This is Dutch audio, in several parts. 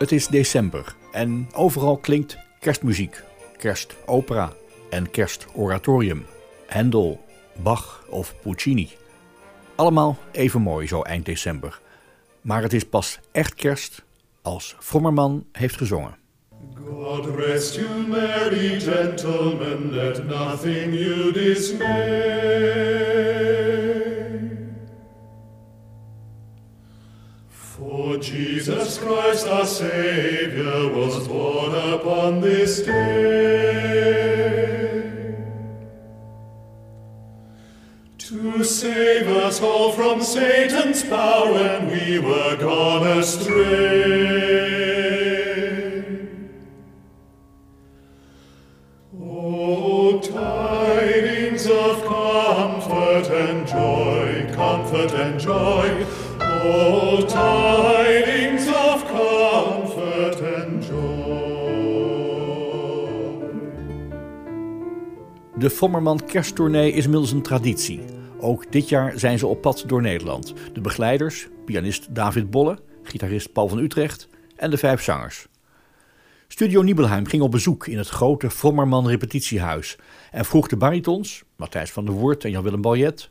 Het is december en overal klinkt kerstmuziek, kerstopera en kerstoratorium. Handel, Bach of Puccini. Allemaal even mooi zo eind december. Maar het is pas echt kerst als Vrommerman heeft gezongen. God rest you, merry gentlemen, let nothing you dismay. For Jesus Christ our Savior was born upon this day. To save us all from Satan's power when we were gone astray. Oh, tidings of comfort and joy, comfort and joy. Oh, tidings De Vrommerman kersttournee is inmiddels een traditie. Ook dit jaar zijn ze op pad door Nederland. De begeleiders, pianist David Bolle, gitarist Paul van Utrecht en de vijf zangers. Studio Nibelheim ging op bezoek in het grote Vrommerman repetitiehuis en vroeg de baritons, Matthijs van der Woert en Jan-Willem Baljet,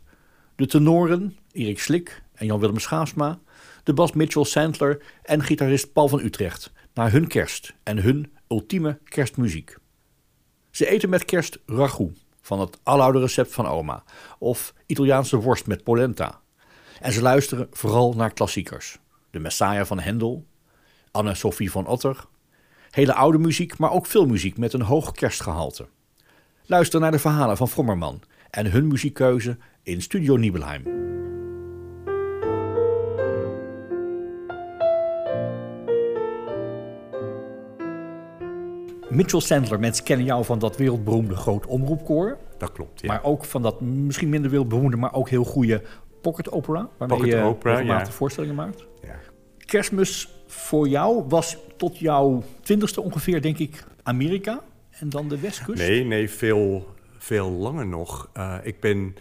de tenoren, Erik Slik en Jan-Willem Schaafsma, de bas Mitchell Sandler en gitarist Paul van Utrecht naar hun kerst en hun ultieme kerstmuziek. Ze eten met kerst ragout van het aloude recept van oma of Italiaanse worst met polenta. En ze luisteren vooral naar klassiekers. De Messiah van Hendel, Anne-Sophie van Otter, hele oude muziek, maar ook veel muziek met een hoog kerstgehalte. Luister naar de verhalen van Vrommerman en hun muziekkeuze in Studio Nibelheim. Mitchell Sandler, mensen kennen jou van dat wereldberoemde groot omroepkoor. Dat klopt, ja. Maar ook van dat misschien minder wereldberoemde, maar ook heel goede pocket opera. Waarmee Pocket je opera, ja. voorstellingen maakt. ja. Kerstmis voor jou was tot jouw twintigste ongeveer, denk ik, Amerika. En dan de Westkust. Nee, nee, veel, veel langer nog. Eh, ik, ben,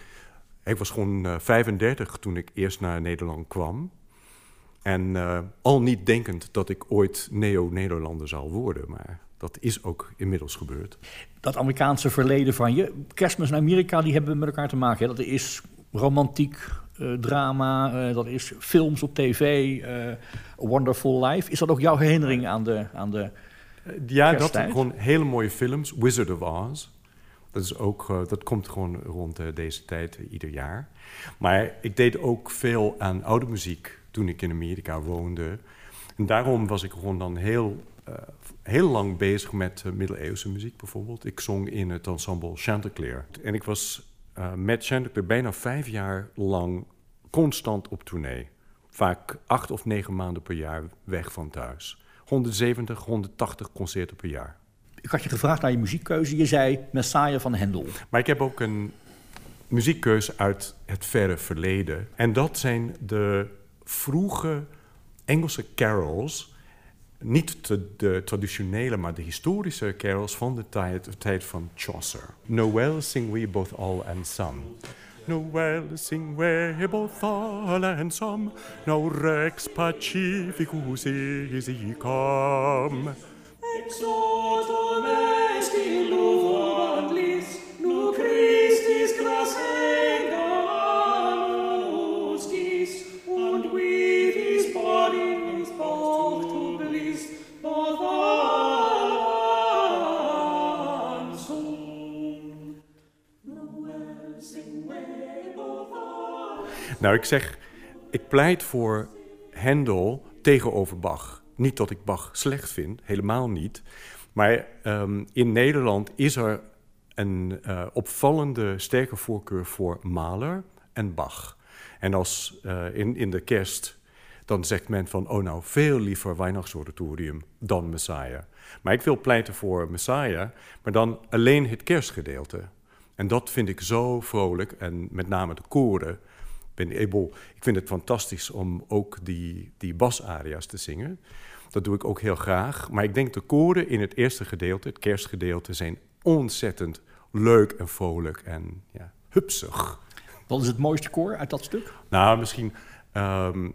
ik was gewoon eh, 35 toen ik eerst naar Nederland kwam. En eh, al niet denkend dat ik ooit neo-Nederlander zou worden. Maar dat is ook inmiddels gebeurd. Dat Amerikaanse verleden van je. Kerstmis in Amerika, die hebben met elkaar te maken. Hè? Dat is romantiek, eh, drama, eh, dat is films op tv, eh, A Wonderful Life. Is dat ook jouw herinnering aan de... Aan de Ja, dat Kersttijd? gewoon hele mooie films. Wizard of Oz. Dat, is ook, dat komt gewoon rond deze tijd ieder jaar. Maar ik deed ook veel aan oude muziek toen ik in Amerika woonde. En daarom was ik gewoon dan heel, heel lang bezig met eh, middeleeuwse muziek bijvoorbeeld. Ik zong in het ensemble Chanticleer. En ik was eh, met Chanticleer bijna vijf jaar lang constant op tournee. Vaak acht of negen maanden per jaar weg van thuis. 170, 180 concerten per jaar. ik had je gevraagd naar je muziekkeuze. Je zei Messiah van Hendel. Maar ik heb ook een muziekkeuze uit het verre verleden. En dat zijn de vroege Engelse carols. Niet de, de traditionele, maar de historische carols van de tijd, tijd van Chaucer. Noël sing we both all and some. Noël sing we both all and some. No rex pacificus is come. Exotum est Nou, ik zeg, ik pleit voor Hendel tegenover Bach. Niet dat ik Bach slecht vind, helemaal niet. Maar ehm, in Nederland is er een eh, opvallende sterke voorkeur voor Mahler en Bach. En als eh, in, in de kerst dan zegt men van, oh nou, veel liever Weihnachtsoratorium dan Messiah. Maar ik wil pleiten voor Messiah, maar dan alleen het kerstgedeelte. En dat vind ik zo vrolijk, en met name de koren. Ben able, ik vind het fantastisch om ook die, die basaria's te zingen. Dat doe ik ook heel graag. Maar ik denk de koren in het eerste gedeelte, het kerstgedeelte, zijn ontzettend leuk en vrolijk en ja, hupsig. Wat is het mooiste koor uit dat stuk? Nou, misschien um,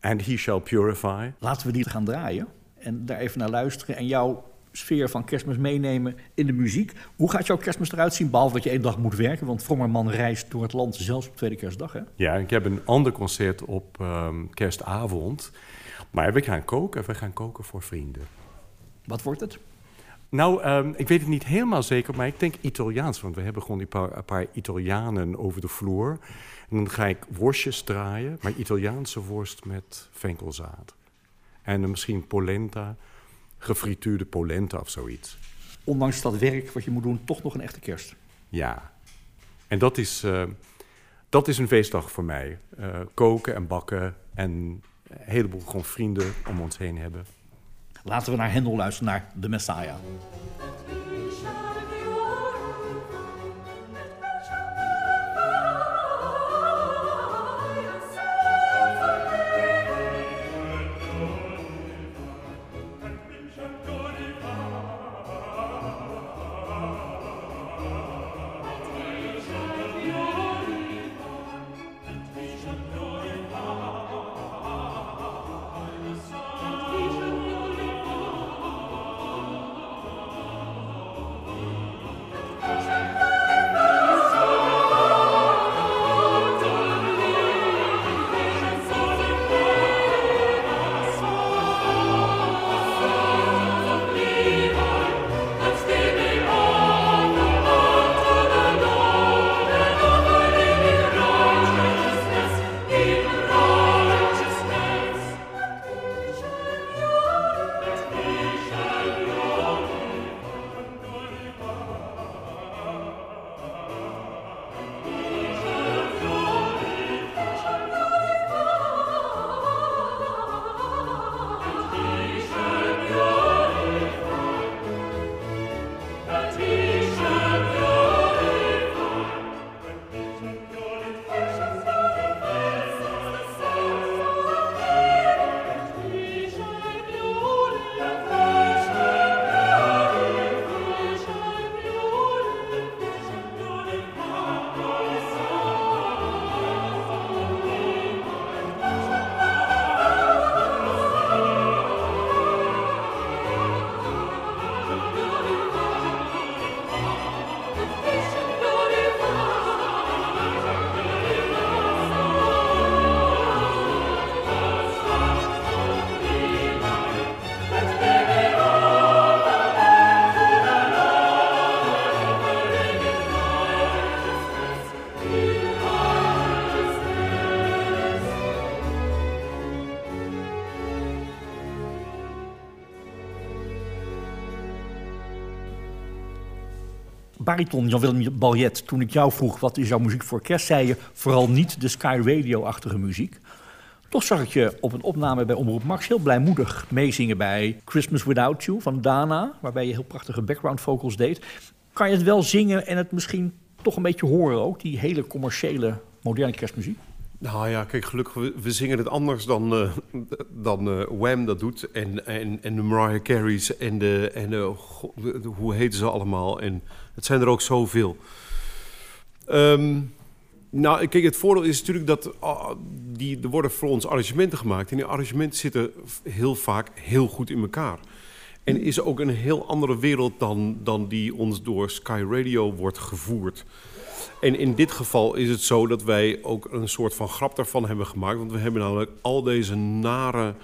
And He Shall Purify. Laten we die gaan draaien en daar even naar luisteren en jouw sfeer van kerstmis meenemen in de muziek. Hoe gaat jouw kerstmis eruit zien, behalve dat je één dag moet werken? Want Vrommerman reist door het land, zelfs op tweede kerstdag, hè? Ja, ik heb een ander concert op um, kerstavond. Maar we gaan koken, we gaan koken voor vrienden. Wat wordt het? Nou, um, ik weet het niet helemaal zeker, maar ik denk Italiaans. Want we hebben gewoon die paar, een paar Italianen over de vloer. En dan ga ik worstjes draaien, maar Italiaanse worst met venkelzaad. En misschien polenta, gefrituurde polenta of zoiets. Ondanks dat werk wat je moet doen, toch nog een echte kerst. Ja. En dat is, uh, dat is een feestdag voor mij. Uh, koken en bakken en een heleboel gewoon vrienden om ons heen hebben. Laten we naar Hendel luisteren, naar de Messiah. Bariton Jan-Willem Baljet, toen ik jou vroeg wat is jouw muziek voor kerst, zei je vooral niet de Sky Radio-achtige muziek. Toch zag ik je op een opname bij Omroep Max heel blijmoedig meezingen bij Christmas Without You van Dana, waarbij je heel prachtige background vocals deed. Kan je het wel zingen en het misschien toch een beetje horen ook, die hele commerciële moderne kerstmuziek? Nou ja, kijk, gelukkig, we, zingen het anders dan, uh, dan uh, Wham dat doet. En, en, en de Mariah Carey's en, de, en de, hoe heten ze allemaal. En het zijn er ook zoveel. Um, nou, kijk, het voordeel is natuurlijk dat uh, die, er worden voor ons arrangementen gemaakt. En die arrangementen zitten heel vaak heel goed in elkaar. En is ook een heel andere wereld dan, dan die ons door Sky Radio wordt gevoerd. En in dit geval is het zo dat wij ook een soort van grap daarvan hebben gemaakt. Want we hebben namelijk al deze nare,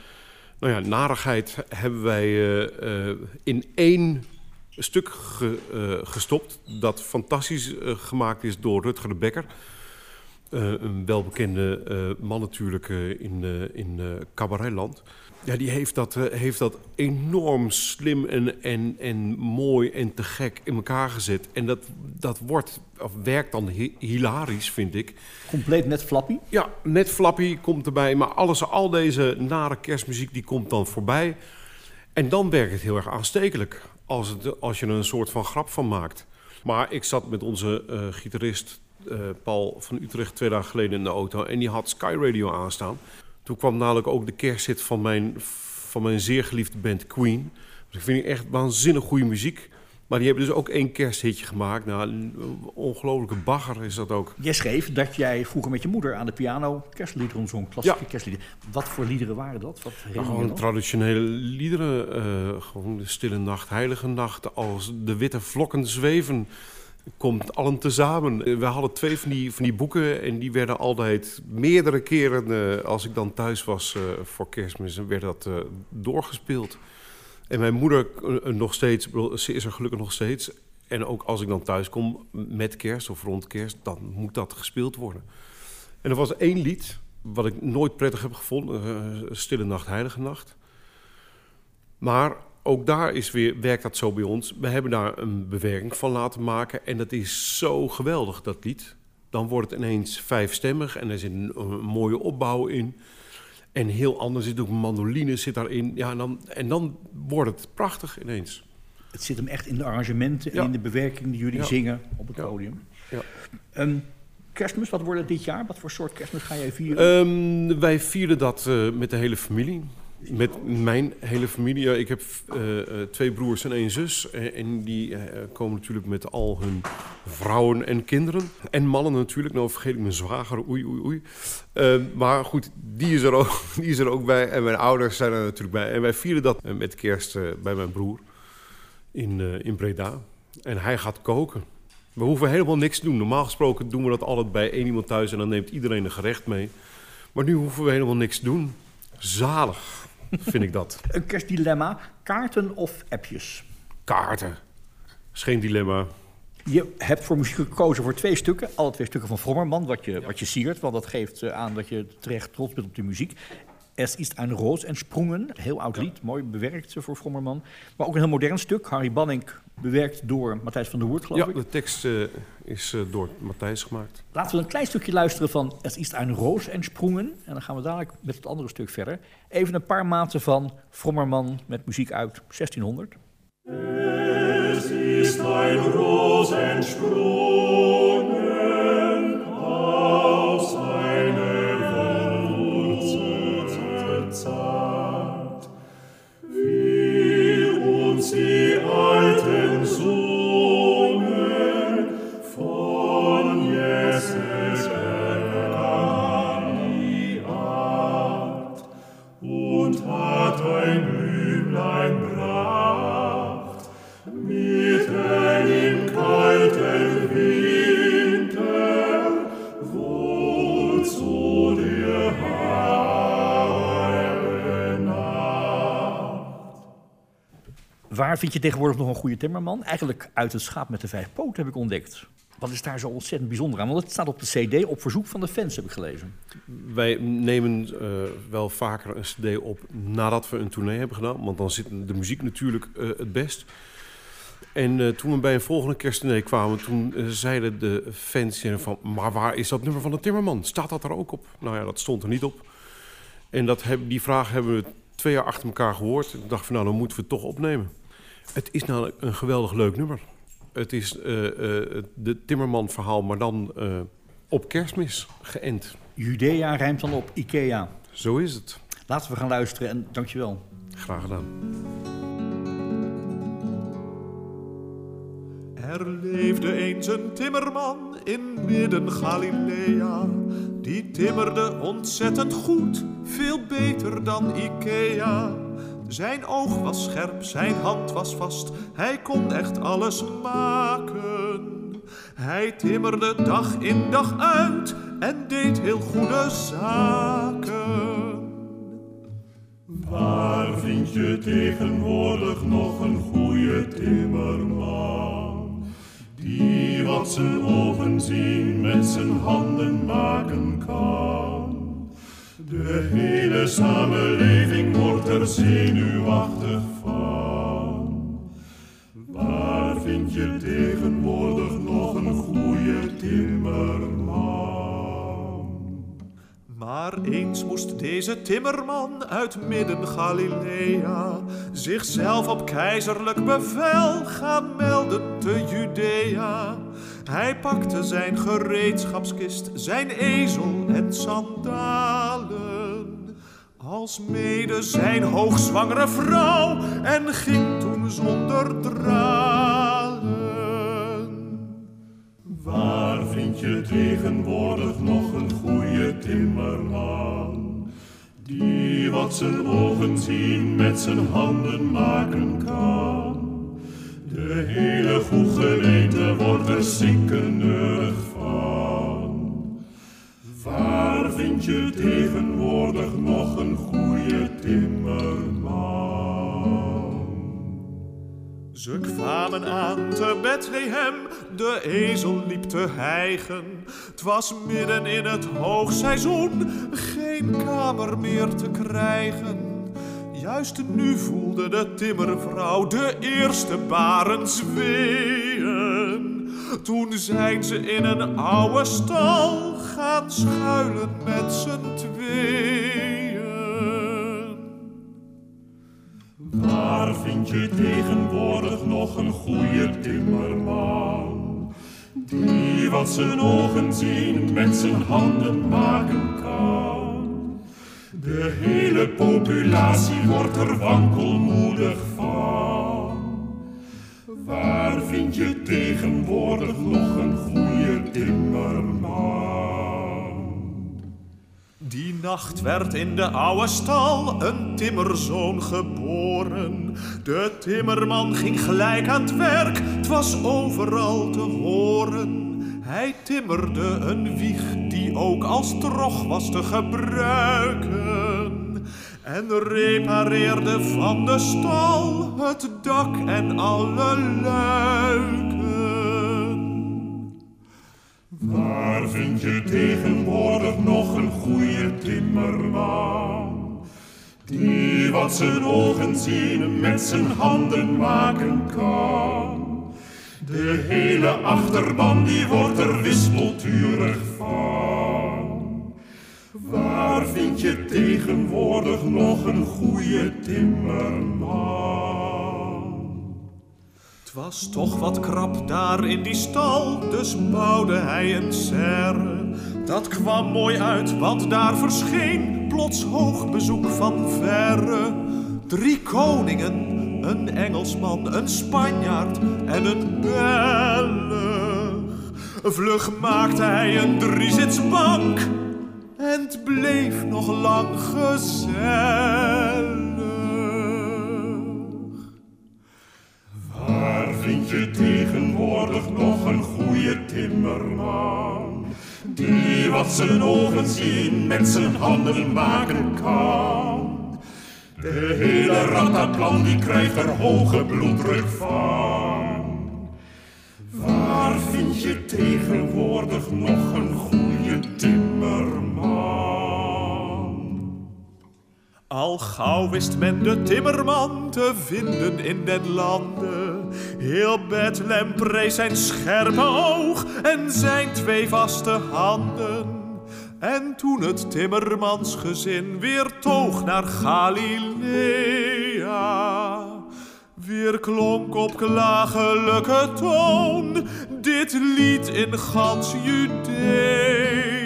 nou ja, narigheid hebben wij uh, uh, in één stuk ge, uh, gestopt. Dat fantastisch gemaakt is door Rutger de Bekker. Eh, een welbekende eh, man natuurlijk eh, in, eh, in eh, cabaretland. Ja, die heeft dat, eh, heeft dat enorm slim en, en, en mooi en te gek in elkaar gezet. En dat, dat wordt, of werkt dan hi- hilarisch, vind ik. Compleet met Flappy. Ja, net Flappy komt erbij, maar alles, al deze nare kerstmuziek die komt dan voorbij. En dan werkt het heel erg aanstekelijk, als, het, als je er een soort van grap van maakt. Maar ik zat met onze eh, gitarist eh, Paul van Utrecht twee dagen geleden in de auto... en die had Sky Radio aanstaan. Toen kwam namelijk ook de kersthit van mijn, van mijn zeer geliefde band Queen. Dus ik vind die echt waanzinnig goede muziek. Maar die hebben dus ook één kersthitje gemaakt. Nou, een ongelofelijke bagger is dat ook. Jij schreef dat jij vroeger met je moeder aan de piano kerstliederen zong, klassieke Ja. kerstliederen. Wat voor liederen waren dat? Wat Nou, gewoon traditionele liederen. eh, gewoon de stille nacht, heilige nacht. Als de witte vlokken zweven, komt allen tezamen. Eh, We hadden twee van die, van die boeken en die werden altijd meerdere keren... eh, als ik dan thuis was voor kerstmis, werd dat doorgespeeld. En mijn moeder eh, nog steeds, ze is er gelukkig nog steeds. En ook als ik dan thuis kom met kerst of rond kerst, dan moet dat gespeeld worden. En er was één lied wat ik nooit prettig heb gevonden, eh, Stille Nacht, Heilige Nacht. Maar ook daar is weer, werkt dat zo bij ons. We hebben daar een bewerking van laten maken en dat is zo geweldig, dat lied. Dan wordt het ineens vijfstemmig en er zit een mooie opbouw in. En heel anders zit ook een mandoline zit daarin. Ja, en, dan, en dan wordt het prachtig ineens. Het zit hem echt in de arrangementen en Ja. in de bewerking die jullie Ja. zingen op het Ja. podium. Ja. Ehm, kerstmis, wat wordt het dit jaar? Wat voor soort kerstmis ga jij vieren? Ehm, wij vierden dat eh, met de hele familie. Met mijn hele familie. Ja, ik heb eh, eh, twee broers en één zus. Eh, en die komen natuurlijk met al hun vrouwen en kinderen. En mannen natuurlijk. Nou vergeet ik mijn zwager. Oei, oei, oei. Ehm, maar goed, die is, er ook, die is er ook bij. En mijn ouders zijn er natuurlijk bij. En wij vierden dat met kerst bij mijn broer in, in Breda. En hij gaat koken. We hoeven helemaal niks te doen. Normaal gesproken doen we dat altijd bij één iemand thuis en dan neemt iedereen een gerecht mee. Maar nu hoeven we helemaal niks te doen. Zalig, vind ik dat. Een kerstdilemma, kaarten of appjes? Kaarten. Is geen dilemma. Je hebt voor muziek gekozen voor twee stukken. Alle twee stukken van Vrommerman, wat je, wat je siert. Want dat geeft eh, aan dat je terecht trots bent op die muziek. Es ist ein Roos en Sprungen. Heel oud lied, mooi bewerkt eh, voor Vrommerman. Maar ook een heel modern stuk. Harry Banning bewerkt door Matthijs van der Hoert, geloof Ja, ik. de tekst eh, is eh, door Matthijs gemaakt. Laten we een klein stukje luisteren van Es ist ein Roos en Sprungen. En dan gaan we dadelijk met het andere stuk verder. Even een paar maten van Vrommerman met muziek uit 1600. Es ist ein Rosen vind je tegenwoordig nog een goede timmerman? Eigenlijk uit het schaap met de vijf poten heb ik ontdekt. Wat is daar zo ontzettend bijzonder aan? Want het staat op de cd op verzoek van de fans, heb ik gelezen. Wij nemen eh, wel vaker een cd op nadat we een tournee hebben gedaan. Want dan zit de muziek natuurlijk eh, het best. En eh, toen we bij een volgende kersttournee kwamen, toen zeiden de fans van... maar waar is dat nummer van de Timmerman? Staat dat er ook op? Nou ja, dat stond er niet op. En dat die vraag hebben we twee jaar achter elkaar gehoord. Ik dacht van nou, dan moeten we het toch opnemen. Het is nou een geweldig leuk nummer. Het is eh eh de Timmerman-verhaal, maar dan eh, op kerstmis geënt. Judea rijmt dan op Ikea. Zo is het. Laten we gaan luisteren en dankjewel. Graag gedaan. Er leefde eens een timmerman in midden Galilea. Die timmerde ontzettend goed, veel beter dan Ikea. Zijn oog was scherp, zijn hand was vast, hij kon echt alles maken. Hij timmerde dag in dag uit en deed heel goede zaken. Waar vind je tegenwoordig nog een goede timmerman? Die wat zijn ogen zien met zijn handen maken kan. De hele samenleving wordt er zenuwachtig van. Waar vind je tegenwoordig Maar eens moest deze timmerman uit midden Galilea zichzelf op keizerlijk bevel gaan melden te Judea. Hij pakte zijn gereedschapskist, zijn ezel en sandalen, als mede zijn hoogzwangere vrouw en ging toen zonder dralen. Je tegenwoordig nog een goede timmerman? Die wat zijn ogen zien met zijn handen maken kan. De hele goed gemeente wordt er ziekenig van. Waar vind je tegenwoordig nog een goede timmerman? Ze kwamen aan te Bethlehem, de ezel liep te hijgen. Het was midden in het hoogseizoen, geen kamer meer te krijgen. Juist nu voelde de timmervrouw de eerste baren zweeën. Toen zijn ze in een oude stal gaan schuilen met z'n tweeën. Waar vind je tegenwoordig nog een goede timmerman? Die wat zijn ogen zien met zijn handen maken kan. De hele populatie wordt er wankelmoedig van. Waar vind je tegenwoordig nog een goede timmerman? Die nacht werd in de oude stal een timmerzoon geboren. De timmerman ging gelijk aan het werk, het was overal te horen. Hij timmerde een wieg die ook als trog was te gebruiken. En repareerde van de stal het dak en alle luiken. Waar vind je tegenwoordig nog een goede timmerman? Die wat zijn ogen zien met zijn handen maken kan. De hele achterban die wordt er wispelturig van. Waar vind je tegenwoordig nog een goede timmerman? Het was toch wat krap daar in die stal, dus bouwde hij een serre. Dat kwam mooi uit, want daar verscheen plots hoog bezoek van verre. Drie koningen, een Engelsman, een Spanjaard en een Belg. Vlug maakte hij een driezitsbank en het bleef nog lang gezellig. Tegenwoordig nog een goede timmerman? Die wat zijn ogen zien met zijn handen maken kan. De hele rattenplan die krijgt er hoge bloeddruk van. Waar vind je tegenwoordig nog een goede timmerman? Al gauw wist men de timmerman te vinden in den landen. Heel Bethlehem prees zijn scherpe oog en zijn twee vaste handen. En toen het timmermansgezin weer toog naar Galilea, weer klonk op klagelijke toon dit lied in gans Judea.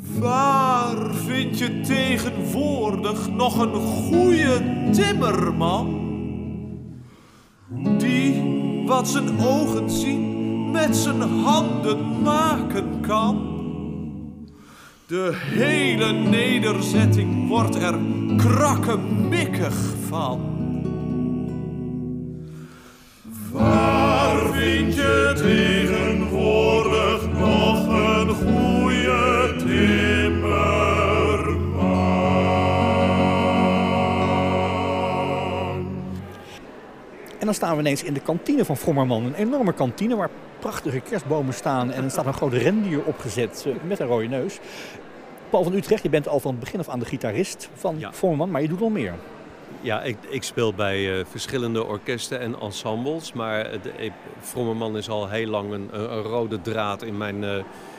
Waar vind je tegenwoordig nog een goede timmerman? Die wat zijn ogen zien met zijn handen maken kan? De hele nederzetting wordt er krakkemikkig van. Waar vind je tegenwoordig dan staan we ineens in de kantine van Vrommerman. Een enorme kantine waar prachtige kerstbomen staan. En er staat een grote rendier opgezet eh, met een rode neus. Paul van Utrecht, je bent al van het begin af aan de gitarist van Ja. Vrommerman, maar je doet wel meer. Ja, ik, ik speel bij eh, verschillende orkesten en ensembles. Maar de, ik- Vrommerman is al heel lang een, een, een rode draad in mijn, eh,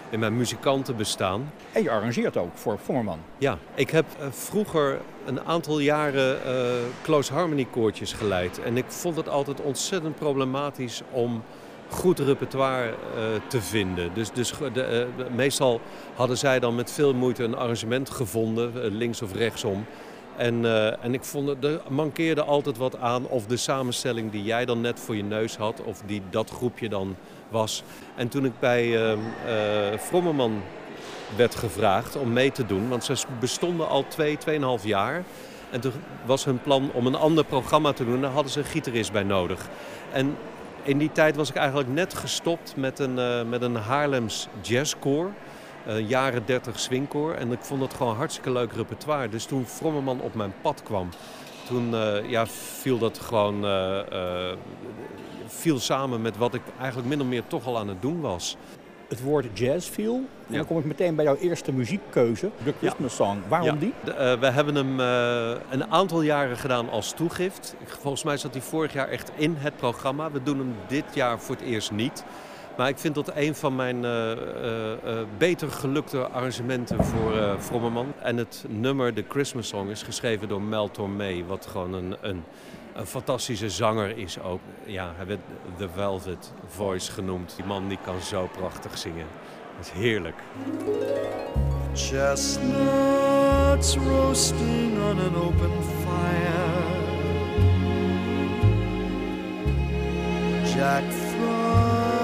in mijn muzikantenbestaan. En je arrangeert ook voor Vrommerman. Ja, ik heb eh, vroeger een aantal jaren eh, close harmony koortjes geleid. En ik vond het altijd ontzettend problematisch om goed repertoire eh, te vinden. Dus, dus de, meestal hadden zij dan met veel moeite een arrangement gevonden, links of rechtsom. En, en ik vond het, er mankeerde altijd wat aan of de samenstelling die jij dan net voor je neus had, of die dat groepje dan was. En toen ik bij eh eh, Vrommerman werd gevraagd om mee te doen. Want ze bestonden al twee, tweeënhalf jaar. En toen was hun plan om een ander programma te doen. Daar hadden ze een gitarist bij nodig. En in die tijd was ik eigenlijk net gestopt met een, eh, met een Haarlems jazzkoor. Een jaren 30 swingkoor. En ik vond het gewoon hartstikke leuk repertoire. Dus toen Vrommerman op mijn pad kwam, toen eh, ja, viel dat gewoon eh, eh, viel samen met wat ik eigenlijk min of meer toch al aan het doen was. Het woord jazz viel. En Ja. dan kom ik meteen bij jouw eerste muziekkeuze, de Christmas Song. Waarom Ja, die? de- eh, we hebben hem eh, een aantal jaren gedaan als toegift. Volgens mij zat hij vorig jaar echt in het programma. We doen hem dit jaar voor het eerst niet. Maar ik vind dat een van mijn eh, eh, eh, beter gelukte arrangementen voor Vrommerman. En het nummer The Christmas Song is geschreven door Mel Tormé. Wat gewoon een, een, een fantastische zanger is ook. Ja, hij werd The Velvet Voice genoemd. Die man die kan zo prachtig zingen. Dat is heerlijk. Chestnuts roasting on an open fire. Jack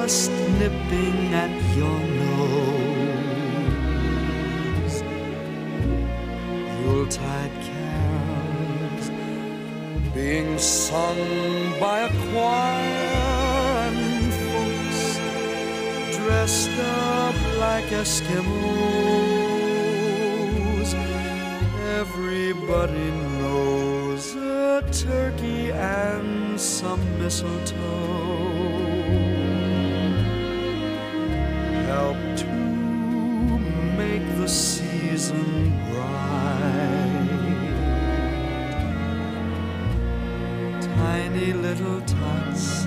Frost nipping at your nose. Yuletide carols being sung by a choir and folks dressed up like Eskimos. Everybody knows a turkey and some mistletoe help to make the season bright. Tiny little tots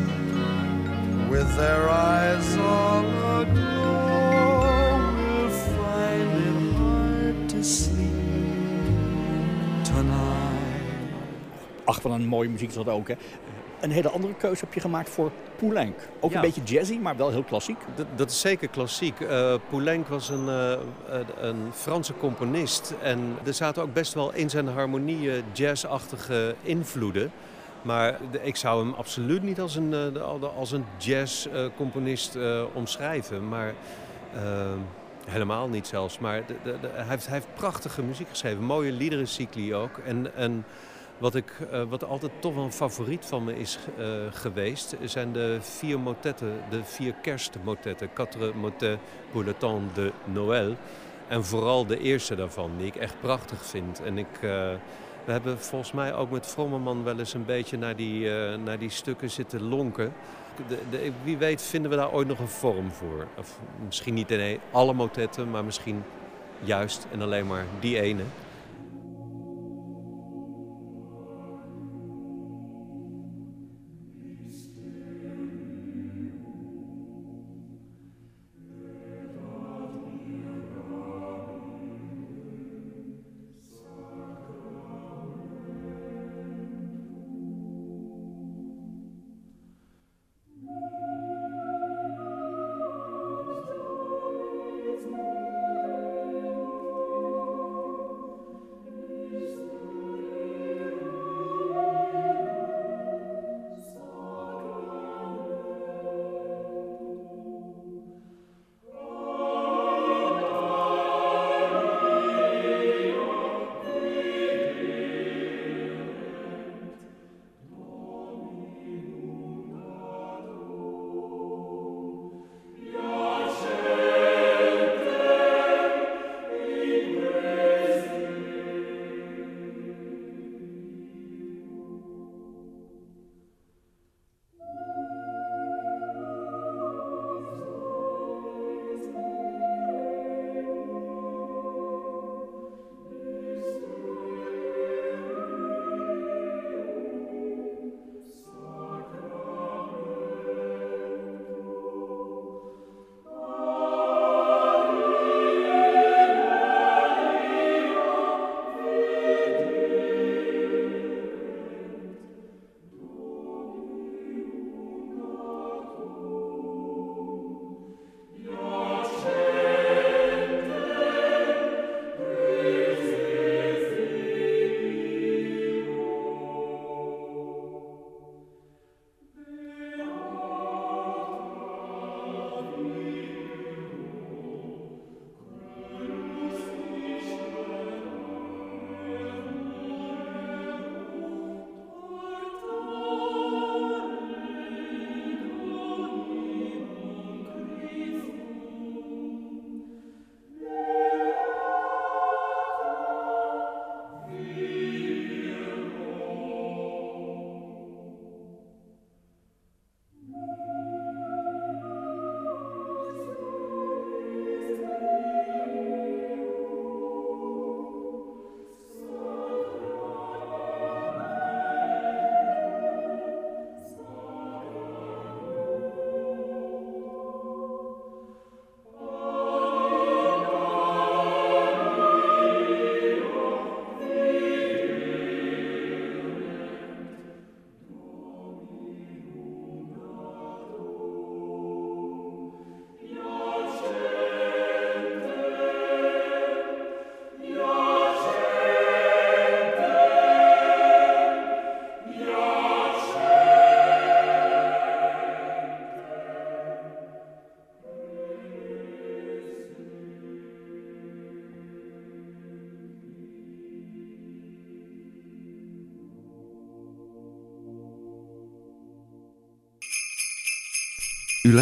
with their eyes all aglow will find it hard to sleep tonight. Ach, wat een mooie muziek is dat ook, hè. Een hele andere keuze heb je gemaakt voor Poulenc. Ook Ja. een beetje jazzy, maar wel heel klassiek. Dat, dat is zeker klassiek. Eh Poulenc was een, eh, een- een Franse componist. En er zaten ook best wel in zijn harmonieën jazzachtige invloeden. Maar de- ik zou hem absoluut niet als een, eh, de- als een jazzcomponist eh omschrijven. Maar helemaal niet zelfs. Maar de- de- de- hij, heeft, hij heeft prachtige muziek geschreven. Mooie liederencycli ook. En, en wat, ik, eh, wat altijd toch een favoriet van me is eh, geweest, zijn de vier motetten, de vier kerstmotetten. Quatre motets pour le temps de Noël. En vooral de eerste daarvan, die ik echt prachtig vind. En ik, eh, we hebben volgens mij ook met Vrommerman wel eens een beetje naar die, naar die stukken zitten lonken. De, de, wie weet vinden we daar ooit nog een vorm voor. Of misschien niet in alle motetten, maar misschien juist en alleen maar die ene.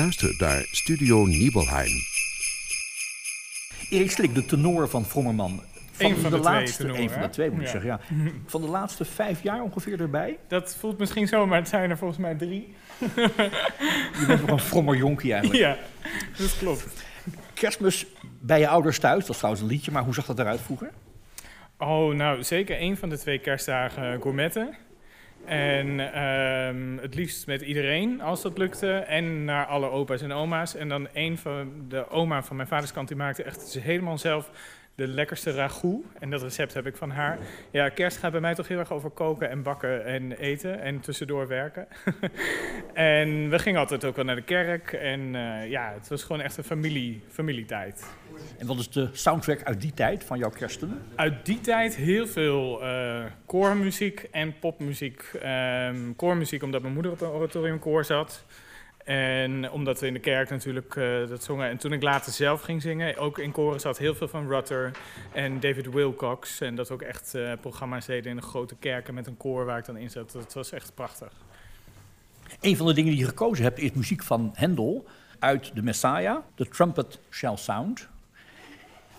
Luistert naar Studio Nibelheim. Erik Slik, de tenor van Vrommerman. Van van de, de twee laatste, tenoren, een van de twee moet ik Ja. zeggen, ja. Van de laatste vijf jaar ongeveer erbij. Dat voelt misschien zo, maar het zijn er volgens mij drie. Je bent nog een frommer jonkie eigenlijk. Ja, dat klopt. Kerstmis bij je ouders thuis, dat is trouwens een liedje, maar hoe zag dat eruit vroeger? Oh, nou, zeker één van de twee kerstdagen gourmetten. En ehm, het liefst met iedereen, als dat lukte. En naar alle opa's en oma's. En dan een van de oma van mijn vaders kant, die maakte echt helemaal zelf de lekkerste ragout. En dat recept heb ik van haar. Ja, kerst gaat bij mij toch heel erg over koken en bakken en eten. En tussendoor werken. en we gingen altijd ook wel naar de kerk. En eh, ja, het was gewoon echt een familie, familietijd. En wat is de soundtrack uit die tijd van jouw kersten? Uit die tijd heel veel eh koormuziek en popmuziek. Ehm koormuziek omdat mijn moeder op een oratoriumkoor zat. En omdat we in de kerk natuurlijk eh, dat zongen. En toen ik later zelf ging zingen, ook in koren zat heel veel van Rutter en David Wilcox. En dat ook echt eh, programma's deden in de grote kerken met een koor waar ik dan in zat. Dat was echt prachtig. Een van de dingen die je gekozen hebt is muziek van Handel uit de Messiah, The Trumpet Shall Sound.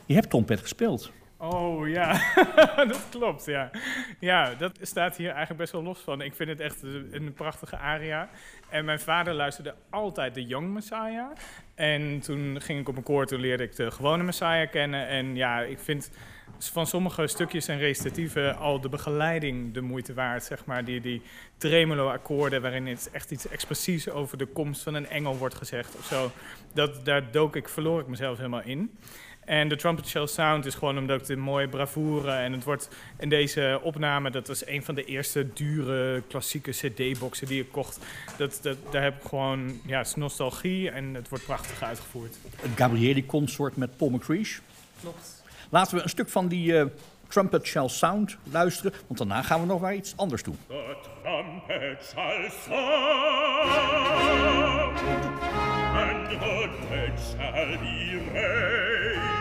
Je hebt trompet gespeeld. Oh ja, dat klopt, ja. Ja, dat staat hier eigenlijk best wel los van. Ik vind het echt een prachtige aria. En mijn vader luisterde altijd de Young Messiah. En toen ging ik op een koor, toen leerde ik de gewone Messiah kennen. En ja, ik vind van sommige stukjes en recitatieve al de begeleiding de moeite waard, zeg maar. Die, die tremolo-akkoorden waarin het echt iets expressiefs over de komst van een engel wordt gezegd of zo. Dat, daar dook ik, verloor ik mezelf helemaal in. En de Trumpet Shell Sound is gewoon omdat ik de mooie bravoure en het wordt in deze opname, dat was een van de eerste dure klassieke CD-boxen die ik kocht. Dat, dat, daar heb ik gewoon, ja, het is nostalgie en het wordt prachtig uitgevoerd. Het Gabrieli Consort met Paul McCreesh. Klopt. Laten we een stuk van die eh, Trumpet Shall Sound luisteren, want daarna gaan we nog naar iets anders toe. The trumpet shall sound, and the dead shall be raised,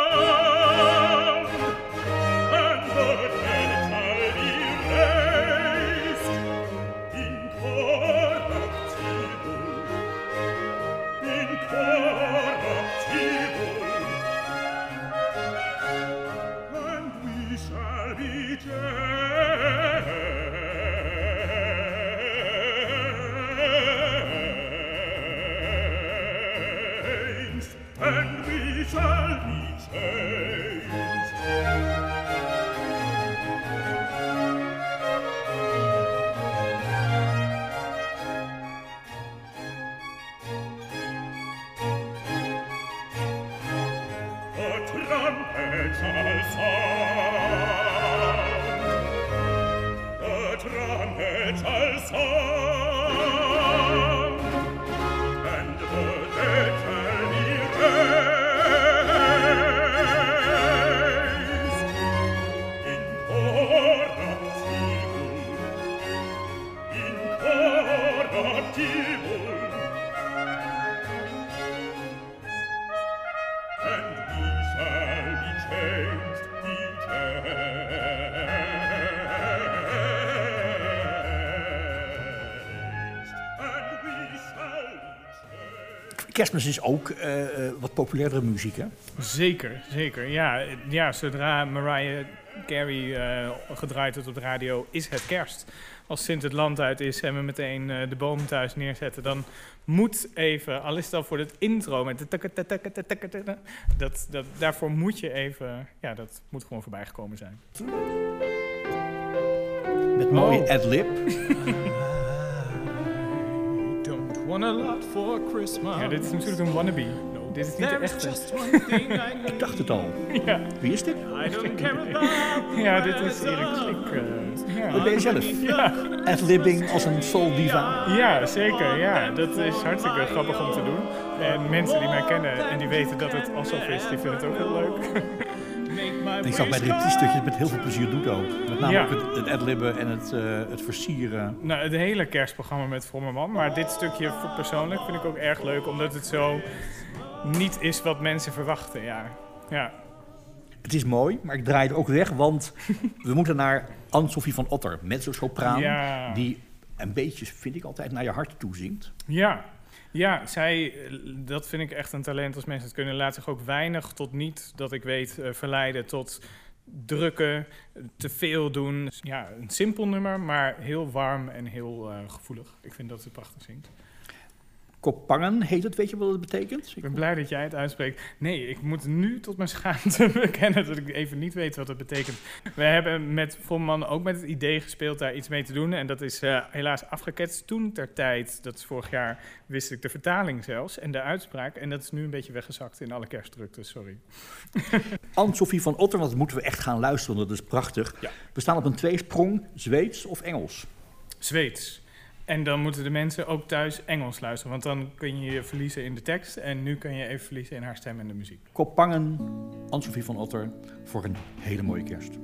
Kerstmis is ook eh, eh, wat populairdere muziek, hè? Zeker, zeker. Ja, ja zodra Mariah Carey eh, gedraaid wordt op de radio, is het kerst. Als Sint het land uit is en we meteen de boom thuis neerzetten, dan moet even, al is het al voor het intro met de dat, dat daarvoor moet je even, ja, dat moet gewoon voorbij gekomen zijn. Met mooie Oh. ad-lib. Ja, dit is natuurlijk een wannabe. Dit is niet de echte. Ik dacht het al. Ja, Wie is dit? I don't care about ja dit is Erik Slik. eh, ja. Dat ben je zelf. Ja. Ad-libbing als een soul diva. Ja, zeker. Ja, dat is hartstikke grappig om te doen. En mensen die mij kennen en die weten dat het alsof is, die vinden het ook heel leuk. Ik zag bij de het met heel veel plezier doet ook. Met name Ja. ook het, het adlibben en het, eh, het versieren. Nou, het hele kerstprogramma met Vromme Man. Maar dit stukje voor persoonlijk vind ik ook erg leuk, omdat het zo niet is wat mensen verwachten. Ja. Ja. Het is mooi, maar ik draai het ook weg, want we moeten naar Anne-Sophie van Otter, mezzo-sopraan, Ja. die een beetje, vind ik altijd, naar je hart toe zingt. Ja. Ja, zij, dat vind ik echt een talent als mensen het kunnen. Laat zich ook weinig tot niet, dat ik weet, eh, verleiden tot drukken, te veel doen. Ja, een simpel nummer, maar heel warm en heel eh, gevoelig. Ik vind dat ze prachtig zingt. Koppangen heet het, weet je wat het betekent? Ik ben blij dat jij het uitspreekt. Nee, ik moet nu tot mijn schaamte bekennen dat ik even niet weet wat het betekent. We hebben met Volman ook met het idee gespeeld daar iets mee te doen. En dat is eh, helaas afgeketst. Toen ter tijd, dat is vorig jaar, wist ik de vertaling zelfs en de uitspraak. En dat is nu een beetje weggezakt in alle kerstdruktes, sorry. Anne-Sophie van Otter, want dat moeten we echt gaan luisteren, dat is prachtig. Ja. We staan op een tweesprong, Zweeds of Engels. Zweeds. En dan moeten de mensen ook thuis Engels luisteren. Want dan kun je je verliezen in de tekst. En nu kun je even verliezen in haar stem en de muziek. Koppangen, Anne-Sophie van Otter, voor een hele mooie kerst.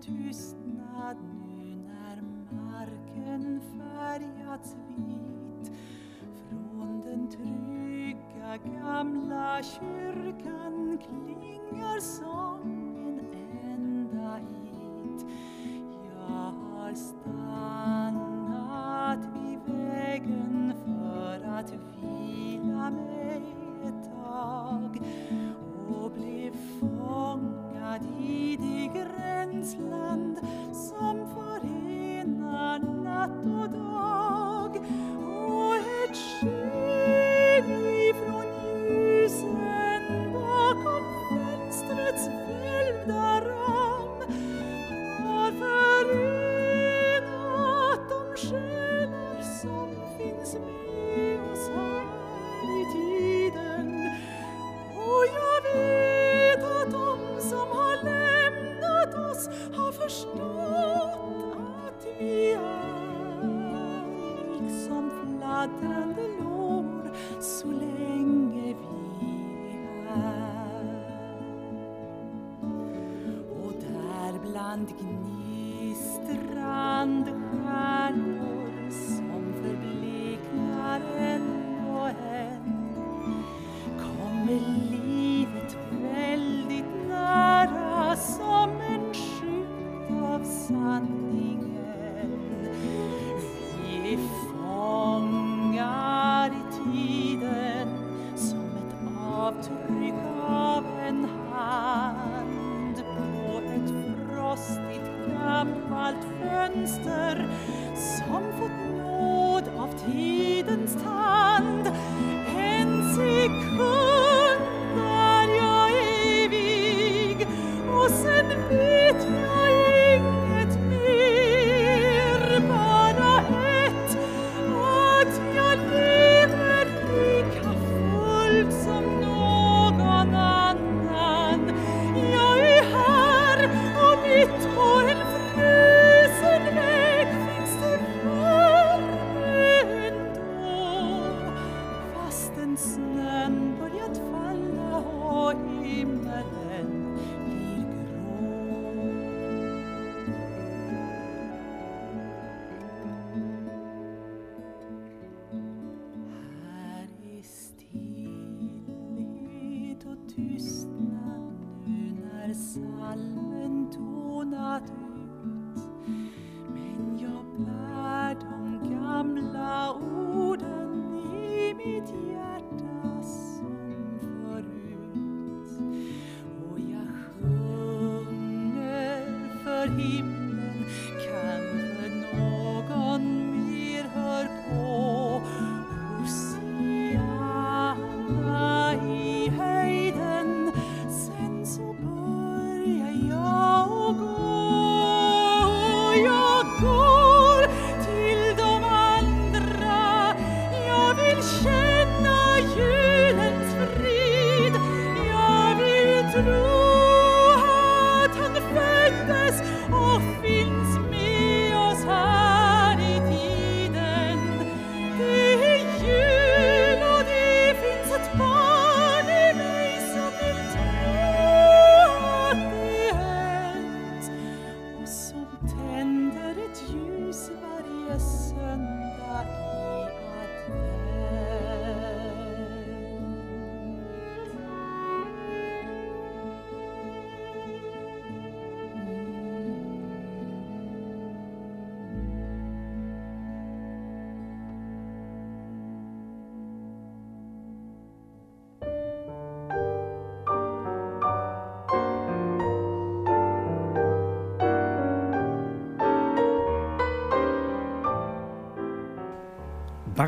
Tystnad nu när marken färgats vit från den trygga gamla kyrkan klingar sång frostigt gammalt fönster som fått nåd av tidens tand. En sekund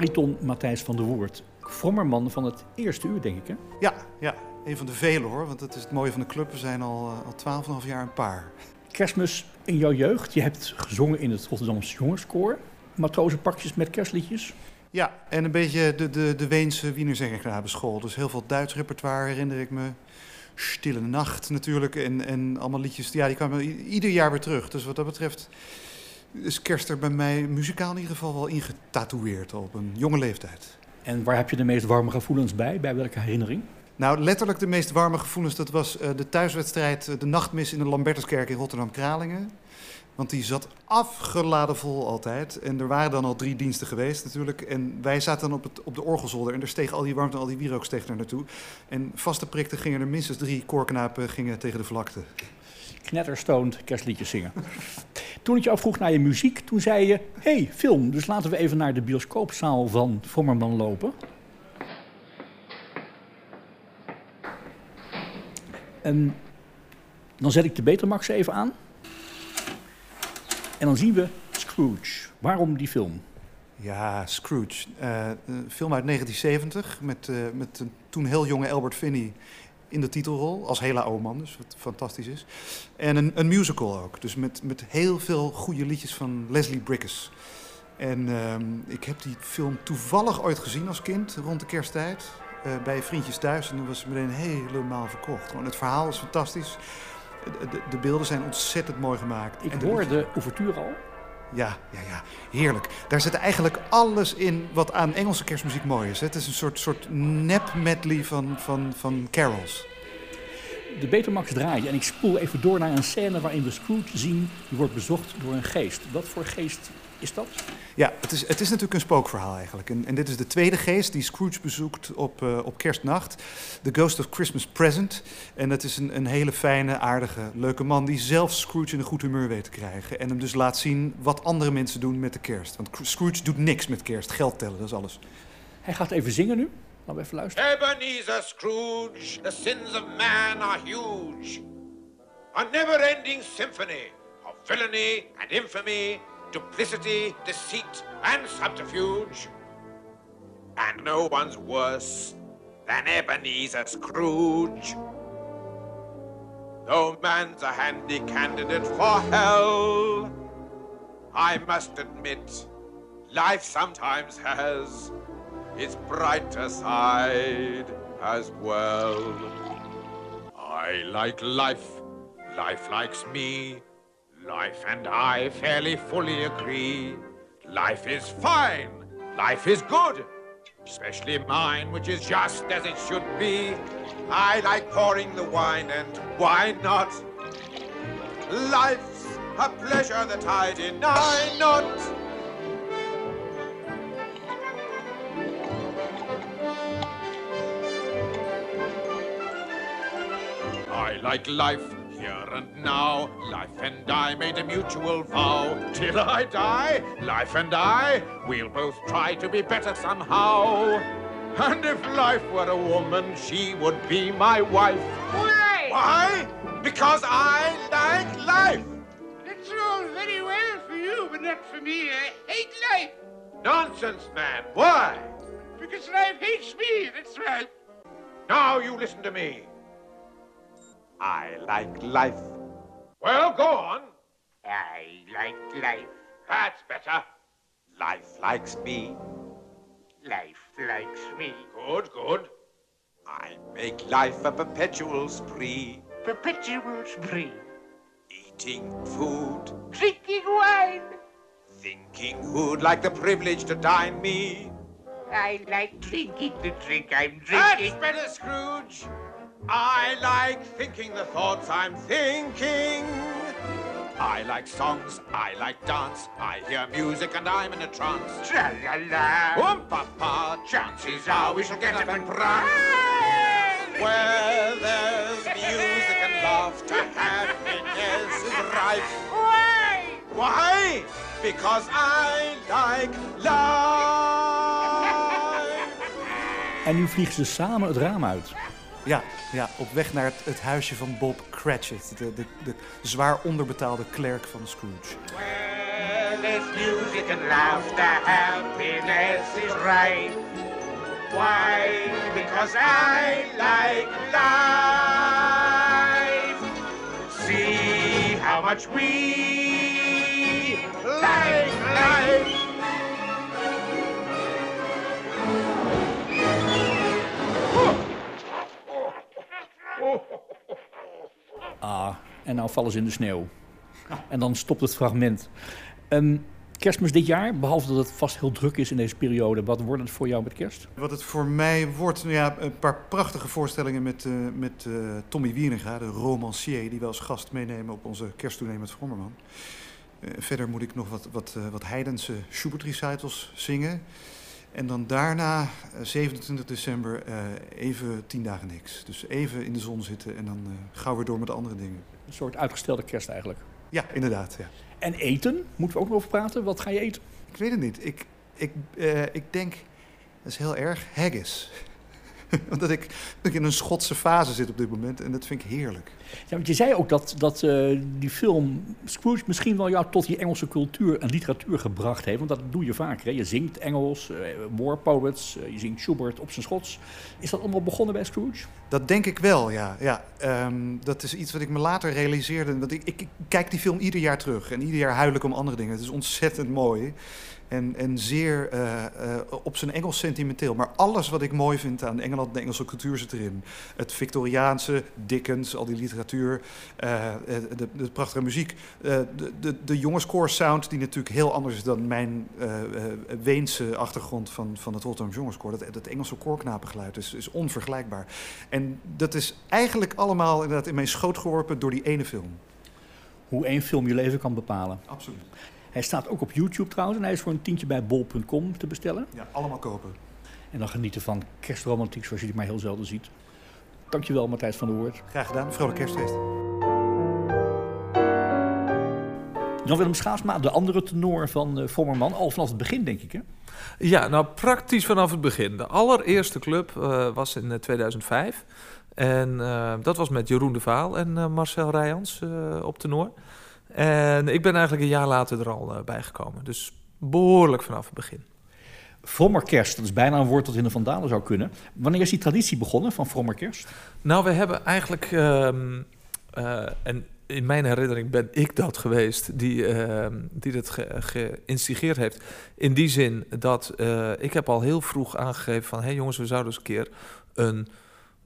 Bariton Matthijs van der Woert. Vrommerman van het eerste uur, denk ik, hè? Ja, ja, een van de vele hoor, want dat is het mooie van de club. We zijn al, uh, al 12,5 jaar een paar. Kerstmis in jouw jeugd. Je hebt gezongen in het Rotterdamse jongenskoor. Matrozenpakjes met kerstliedjes. Ja, en een beetje de, de, de Weense Wienerzangerknabenschool. Dus heel veel Duits repertoire herinner ik me. Stille Nacht natuurlijk en, en allemaal liedjes. Ja, die kwamen ieder jaar weer terug. Dus wat dat betreft is kerst er bij mij muzikaal in ieder geval wel ingetatoeëerd op een jonge leeftijd. En waar heb je de meest warme gevoelens bij? Bij welke herinnering? Nou, letterlijk de meest warme gevoelens, dat was uh, de thuiswedstrijd, uh, de nachtmis in de Lambertuskerk in Rotterdam-Kralingen. Want die zat afgeladen vol altijd. En er waren dan al drie diensten geweest natuurlijk. En wij zaten dan op, het, op de orgelzolder en er steeg al die warmte en al die wierook steeg er naartoe. En vaste prikte gingen er minstens drie koorknapen gingen tegen de vlakte. Knetterstoond kerstliedjes zingen. Toen ik je afvroeg naar je muziek, toen zei je... hey, film, dus laten we even naar de bioscoopzaal van Vommerman lopen. En dan zet ik de Betamax even aan. En dan zien we Scrooge. Waarom die film? Ja, Scrooge. Uh, een film uit 1970 met, uh, met een toen heel jonge Albert Finney in de titelrol. Als hele oude man, dus wat fantastisch is. En een, een musical ook. Dus met, met heel veel goede liedjes van Leslie Bricusse. En uh, ik heb die film toevallig ooit gezien als kind, rond de kersttijd. Uh, bij vriendjes thuis. En dan was het meteen helemaal verkocht. Gewoon het verhaal is fantastisch. De, de, beelden zijn ontzettend mooi gemaakt. Ik hoor de ouverture al. Ja, ja, ja, heerlijk. Daar zit eigenlijk alles in wat aan Engelse kerstmuziek mooi is. Het is een soort, soort nep medley van, van, van carols. De Betamax draait en ik spoel even door naar een scène waarin we Scrooge zien. Die wordt bezocht door een geest. Wat voor geest is dat? Ja, het is, het is natuurlijk een spookverhaal eigenlijk. En, en dit is de tweede geest die Scrooge bezoekt op, uh, op kerstnacht. The Ghost of Christmas Present. En dat is een, een hele fijne, aardige, leuke man... die zelf Scrooge in een goed humeur weet te krijgen. En hem dus laat zien wat andere mensen doen met de kerst. Want Scrooge doet niks met kerst. Geld tellen, dat is alles. Hij gaat even zingen nu. Laten we even luisteren. Ebenezer Scrooge, the sins of man are huge. A never-ending symphony of villainy and infamy duplicity, deceit, and subterfuge. And no one's worse than Ebenezer Scrooge. Though man's a handy candidate for hell, I must admit, life sometimes has its brighter side as well. I like life, life likes me. Life and I fairly fully agree. Life is fine. Life is good. Especially mine, which is just as it should be. I like pouring the wine, and why not? Life's a pleasure that I deny not. I like life here and now. Life and I made a mutual vow. Till I die, life and I, we'll both try to be better somehow. And if life were a woman, she would be my wife. Why? Why? Because I like life. That's all very well for you, but not for me. I hate life. Nonsense, man. Why? Because life hates me, that's right. Now you listen to me. I like life. Well, go on. I like life. That's better. Life likes me. Life likes me. Good, good. I make life a perpetual spree. Perpetual spree. Eating food. Drinking wine. Thinking who'd like the privilege to dine me. I like drinking the drink I'm drinking. That's better, Scrooge. I like thinking the thoughts I'm thinking. I like songs, I like dance, I hear music and I'm in a trance. Tra-la-la. Um, papa, chances are we shall get up and prance. Where there's music and laughter, happiness is rife. Why? Why? Because I like life. En nu vliegen ze samen het raam uit. Ja, ja, op weg naar het, het huisje van Bob Cratchit, de, de, de zwaar onderbetaalde klerk van Scrooge. Where there's music and laughter, happiness is right. Why? Because I like life. See how much we like life. Ah, en nou vallen ze in de sneeuw. En dan stopt het fragment. Ehm, kerstmis dit jaar, behalve dat het vast heel druk is in deze periode, wat wordt het voor jou met kerst? Wat het voor mij wordt, nou ja, een paar prachtige voorstellingen met, eh, met eh, Tommy Wieringa, de romancier, die we als gast meenemen op onze kersttournee met Vrommerman. Eh, verder moet ik nog wat, wat, wat heidense Schubert recitals zingen. En dan daarna, eh, 27 december, eh, even tien dagen niks. Dus even in de zon zitten en dan eh, gauw weer door met andere dingen. Een soort uitgestelde kerst eigenlijk. Ja, inderdaad. Ja. En eten, moeten we ook nog over praten? Wat ga je eten? Ik weet het niet. Ik, ik, eh, ik denk, dat is heel erg, haggis. Omdat ik, dat ik in een Schotse fase zit op dit moment en dat vind ik heerlijk. Ja, want je zei ook dat, dat eh, die film Scrooge misschien wel jou tot die Engelse cultuur en literatuur gebracht heeft. Want dat doe je vaker. Hè? Je zingt Engels, eh, war poets, eh, je zingt Schubert op zijn Schots. Is dat allemaal begonnen bij Scrooge? Dat denk ik wel, ja. ja ehm, dat is iets wat ik me later realiseerde. Want ik, ik, ik kijk die film ieder jaar terug en ieder jaar huil ik om andere dingen. Het is ontzettend mooi. En, en zeer eh, eh, op zijn Engels sentimenteel. Maar alles wat ik mooi vind aan Engeland, de Engelse cultuur zit erin. Het Victoriaanse, Dickens, al die literatuur, eh, de, de prachtige muziek. De, de, de jongenskoor sound, die natuurlijk heel anders is dan mijn Weense achtergrond van, van het Rotterdam Jongenskoor. Dat, dat Engelse koorknapengeluid is, is onvergelijkbaar. En dat is eigenlijk allemaal inderdaad in mijn schoot geworpen door die ene film. Hoe één film je leven kan bepalen. Absoluut. Hij staat ook op YouTube trouwens en hij is voor een tientje bij bol.com te bestellen. Ja, allemaal kopen. En dan genieten van kerstromantiek zoals je die maar heel zelden ziet. Dankjewel Matthijs van der Hoort. Graag gedaan. Vrolijk kerstfeest. Jan-Willem Schaasma, de andere tenor van uh, Vormerman. Al vanaf het begin denk ik hè? Ja, nou praktisch vanaf het begin. De allereerste club uh, was in uh, 2005. En uh, dat was met Jeroen de Vaal en uh, Marcel Rijans uh, op tenor. En ik ben eigenlijk een jaar later er al uh, bij gekomen. Dus behoorlijk vanaf het begin. Vrommerkerst, dat is bijna een woord dat in de Vandalen zou kunnen. Wanneer is die traditie begonnen van Vrommerkerst? Nou, we hebben eigenlijk... Um, en in mijn herinnering ben ik dat geweest die, uh, die dat ge geïnstigeerd heeft. In die zin dat uh, ik heb al heel vroeg aangegeven van... hé hey jongens, we zouden eens een keer een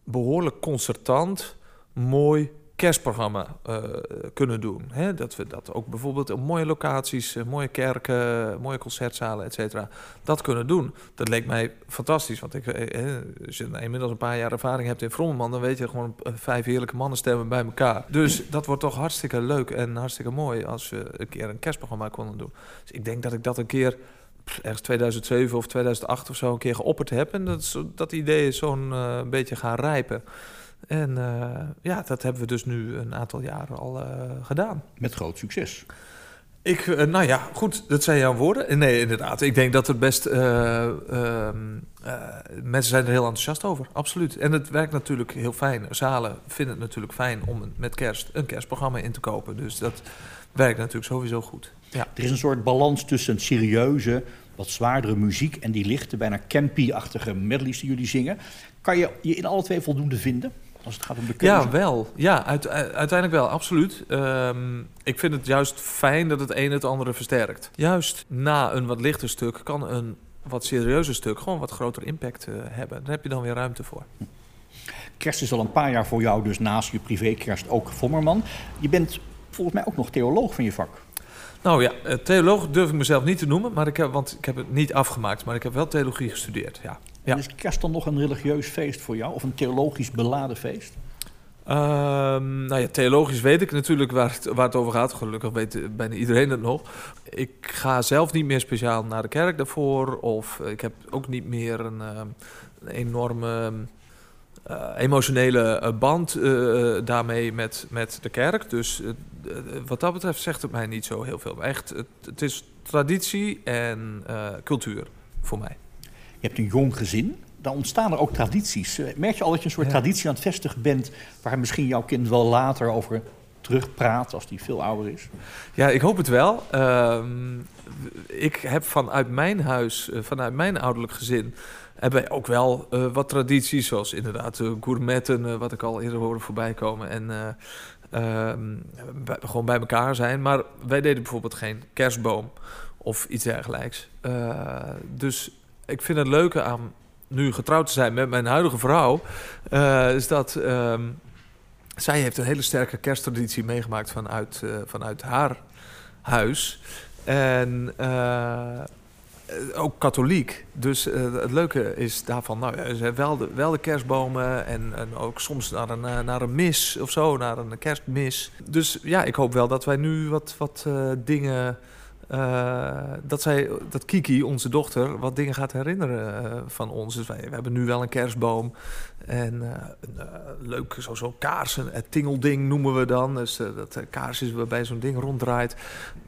behoorlijk concertant, mooi kerstprogramma uh, kunnen doen. Hè? Dat we dat ook bijvoorbeeld op mooie locaties, uh, mooie kerken, mooie concertzalen, et cetera, dat kunnen doen. Dat leek mij fantastisch, want ik, eh, als je inmiddels een paar jaar ervaring hebt in Vrommelman, dan weet je gewoon vijf heerlijke mannenstemmen bij elkaar. Dus dat wordt toch hartstikke leuk en hartstikke mooi als we een keer een kerstprogramma konden doen. Dus ik denk dat ik dat een keer ergens 2007 of 2008 of zo een keer geopperd heb. En dat, dat idee is zo'n uh, beetje gaan rijpen. En uh, ja, dat hebben we dus nu een aantal jaren al uh, gedaan. Met groot succes. Ik, uh, nou ja, goed, dat zijn jouw woorden. Nee, inderdaad. Ik denk dat er best. ehm, mensen zijn er heel enthousiast over, absoluut. En het werkt natuurlijk heel fijn. Zalen vinden het natuurlijk fijn om met kerst een kerstprogramma in te kopen. Dus dat werkt natuurlijk sowieso goed. Ja. Er is een soort balans tussen het serieuze, wat zwaardere muziek en die lichte, bijna campy-achtige medleys die jullie zingen. Kan je je in alle twee voldoende vinden? Als het gaat om de keuze. Ja, wel. Ja, uit, uiteindelijk wel, absoluut. Um, ik vind het juist fijn dat het een het andere versterkt. Juist na een wat lichter stuk kan een wat serieuzer stuk gewoon wat groter impact uh, hebben. Daar heb je dan weer ruimte voor. Kerst is al een paar jaar voor jou, dus naast je privékerst ook Vommerman. Je bent volgens mij ook nog theoloog van je vak. Nou ja, theoloog durf ik mezelf niet te noemen, maar ik heb, want ik heb het niet afgemaakt, maar ik heb wel theologie gestudeerd. Ja. Is kerst dan nog een religieus feest voor jou of een theologisch beladen feest? Ehm, nou ja, theologisch weet ik natuurlijk waar het, waar het over gaat. Gelukkig weet bijna iedereen het nog. Ik ga zelf niet meer speciaal naar de kerk daarvoor. Of ik heb ook niet meer een, ehm, een enorme eh, emotionele eh, band eh, daarmee met, met de kerk. Dus wat dat betreft zegt het mij niet zo heel veel. Echt, het, het is traditie en cultuur voor mij. Je hebt een jong gezin. Dan ontstaan er ook tradities. Eh, Merk je al dat je een soort Ja. traditie aan het vestigen bent... waar misschien jouw kind wel later over terugpraat als die veel ouder is? Ja, ik hoop het wel. Ehm, ik heb vanuit mijn huis, eh, vanuit mijn ouderlijk gezin, hebben wij ook wel eh, wat tradities, zoals inderdaad uh, gourmetten, wat ik al eerder hoorde voorbij komen. En eh, ehm, bij- gewoon bij elkaar zijn. Maar wij deden bijvoorbeeld geen kerstboom of iets dergelijks. Dus ik vind het leuke aan nu getrouwd te zijn met mijn huidige vrouw, eh, is dat. ehm, zij heeft een hele sterke kersttraditie meegemaakt vanuit, eh, vanuit haar huis. En eh, ook katholiek. Dus het leuke is daarvan, nou, ze wel de, wel de kerstbomen en, en ook soms naar een, naar een mis of zo, naar een kerstmis. Dus ja, ik hoop wel dat wij nu wat, wat dingen. Eh, dat, zij, dat Kiki, onze dochter, wat dingen gaat herinneren eh, van ons. Dus wij we hebben nu wel een kerstboom. En eh, een leuk, zo- zo'n kaarsen, het tingelding noemen we dan. Dus dat kaars is waarbij zo'n ding ronddraait.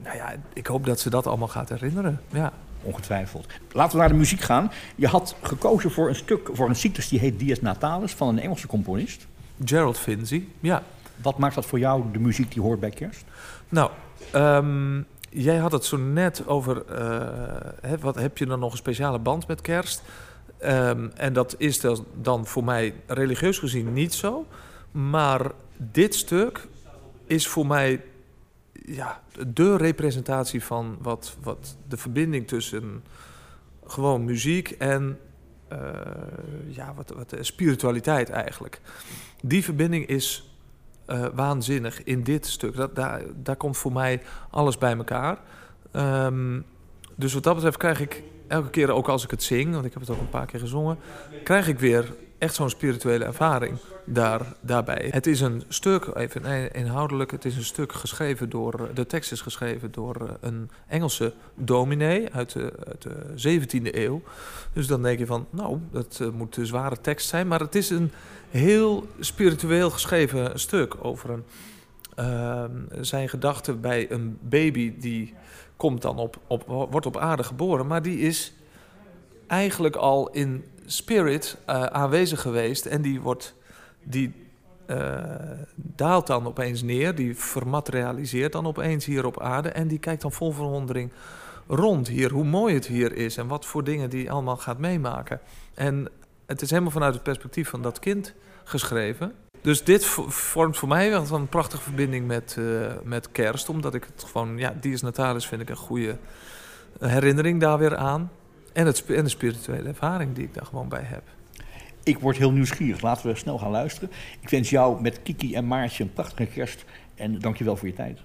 Nou ja, ik hoop dat ze dat allemaal gaat herinneren. Ja. Ongetwijfeld. Laten we naar de muziek gaan. Je had gekozen voor een stuk, voor een cyclus die heet Dies Natalis van een Engelse componist. Gerald Finzi, ja. Wat maakt dat voor jou de muziek die hoort bij kerst? Nou, ehm, jij had het zo net over... eh, hè, wat, heb je dan nog een speciale band met kerst? Ehm, en dat is dan- voor mij religieus gezien niet zo. Maar dit stuk is voor mij ja, de representatie van wat, wat de verbinding tussen gewoon muziek en eh, ja, wat, wat spiritualiteit eigenlijk. Die verbinding is eh, waanzinnig in dit stuk. Dat, daar, daar komt voor mij alles bij elkaar. Ehm, dus wat dat betreft krijg ik elke keer, ook als ik het zing, want ik heb het ook een paar keer gezongen, krijg ik weer echt zo'n spirituele ervaring daar, daarbij. Het is een stuk, even in- inhoudelijk, het is een stuk geschreven door, de tekst is geschreven door eh, een Engelse dominee uit de, uit de 17e eeuw. Dus dan denk je van, nou, dat eh, moet een zware tekst zijn, maar het is een heel spiritueel geschreven stuk over een, ehm, zijn gedachten bij een baby die komt dan op, op, wordt op aarde geboren, maar die is eigenlijk al in spirit eh, aanwezig geweest en die wordt die eh, daalt dan opeens neer, die vermaterialiseert dan opeens hier op aarde en die kijkt dan vol verwondering rond hier, hoe mooi het hier is en wat voor dingen die allemaal gaat meemaken. En het is helemaal vanuit het perspectief van dat kind geschreven. Dus dit vo- vormt voor mij wel een prachtige verbinding met, eh, met kerst. Omdat ik het gewoon, ja, Dies Natalis vind ik een goede herinnering daar weer aan. En, het, de spirituele ervaring die ik daar gewoon bij heb. Ik word heel nieuwsgierig. Laten we snel gaan luisteren. Ik wens jou met Kiki en Maartje een prachtige kerst. En dank je wel voor je tijd.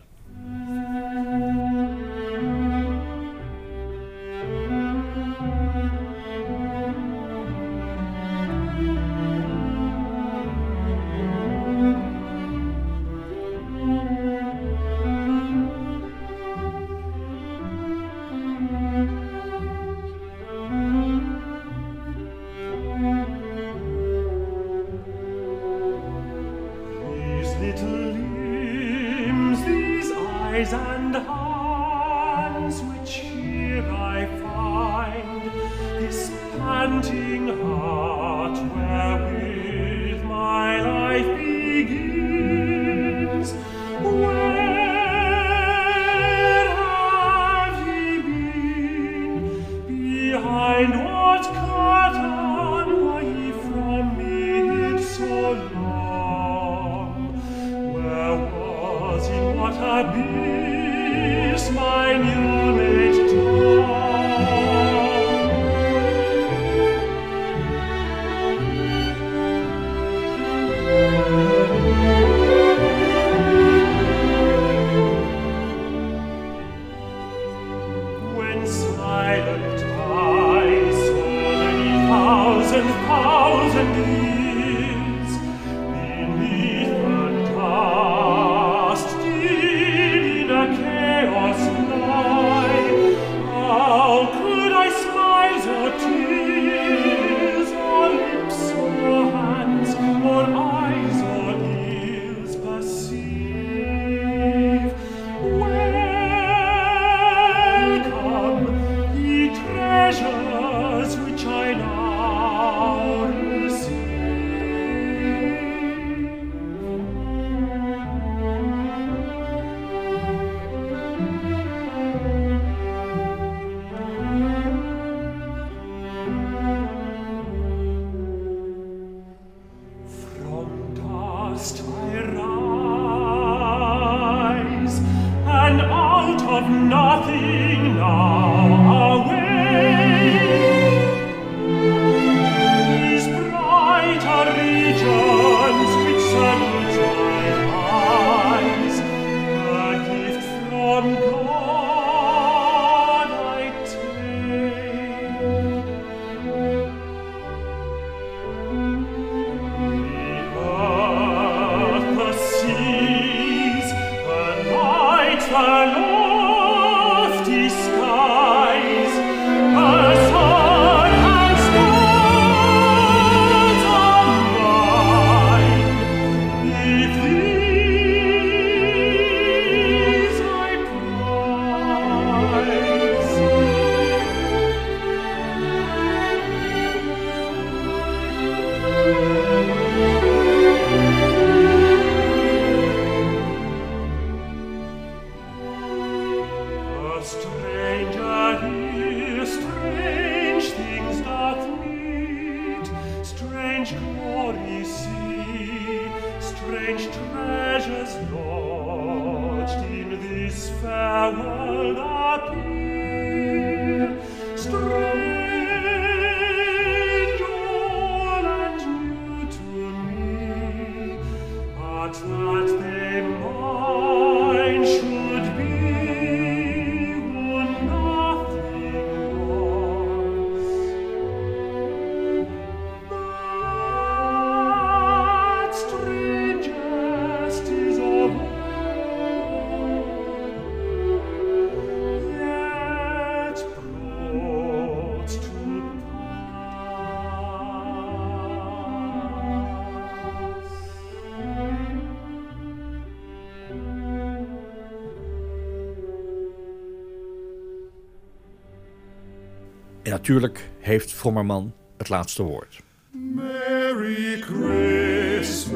Natuurlijk heeft Vrommerman het laatste woord. Merry Christmas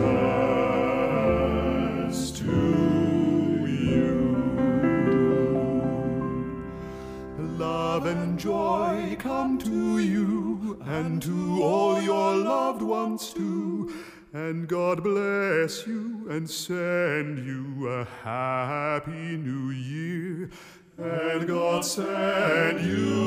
to you. Love and joy come to you and to all your loved ones too. And God bless you and send you a happy new year. And God send you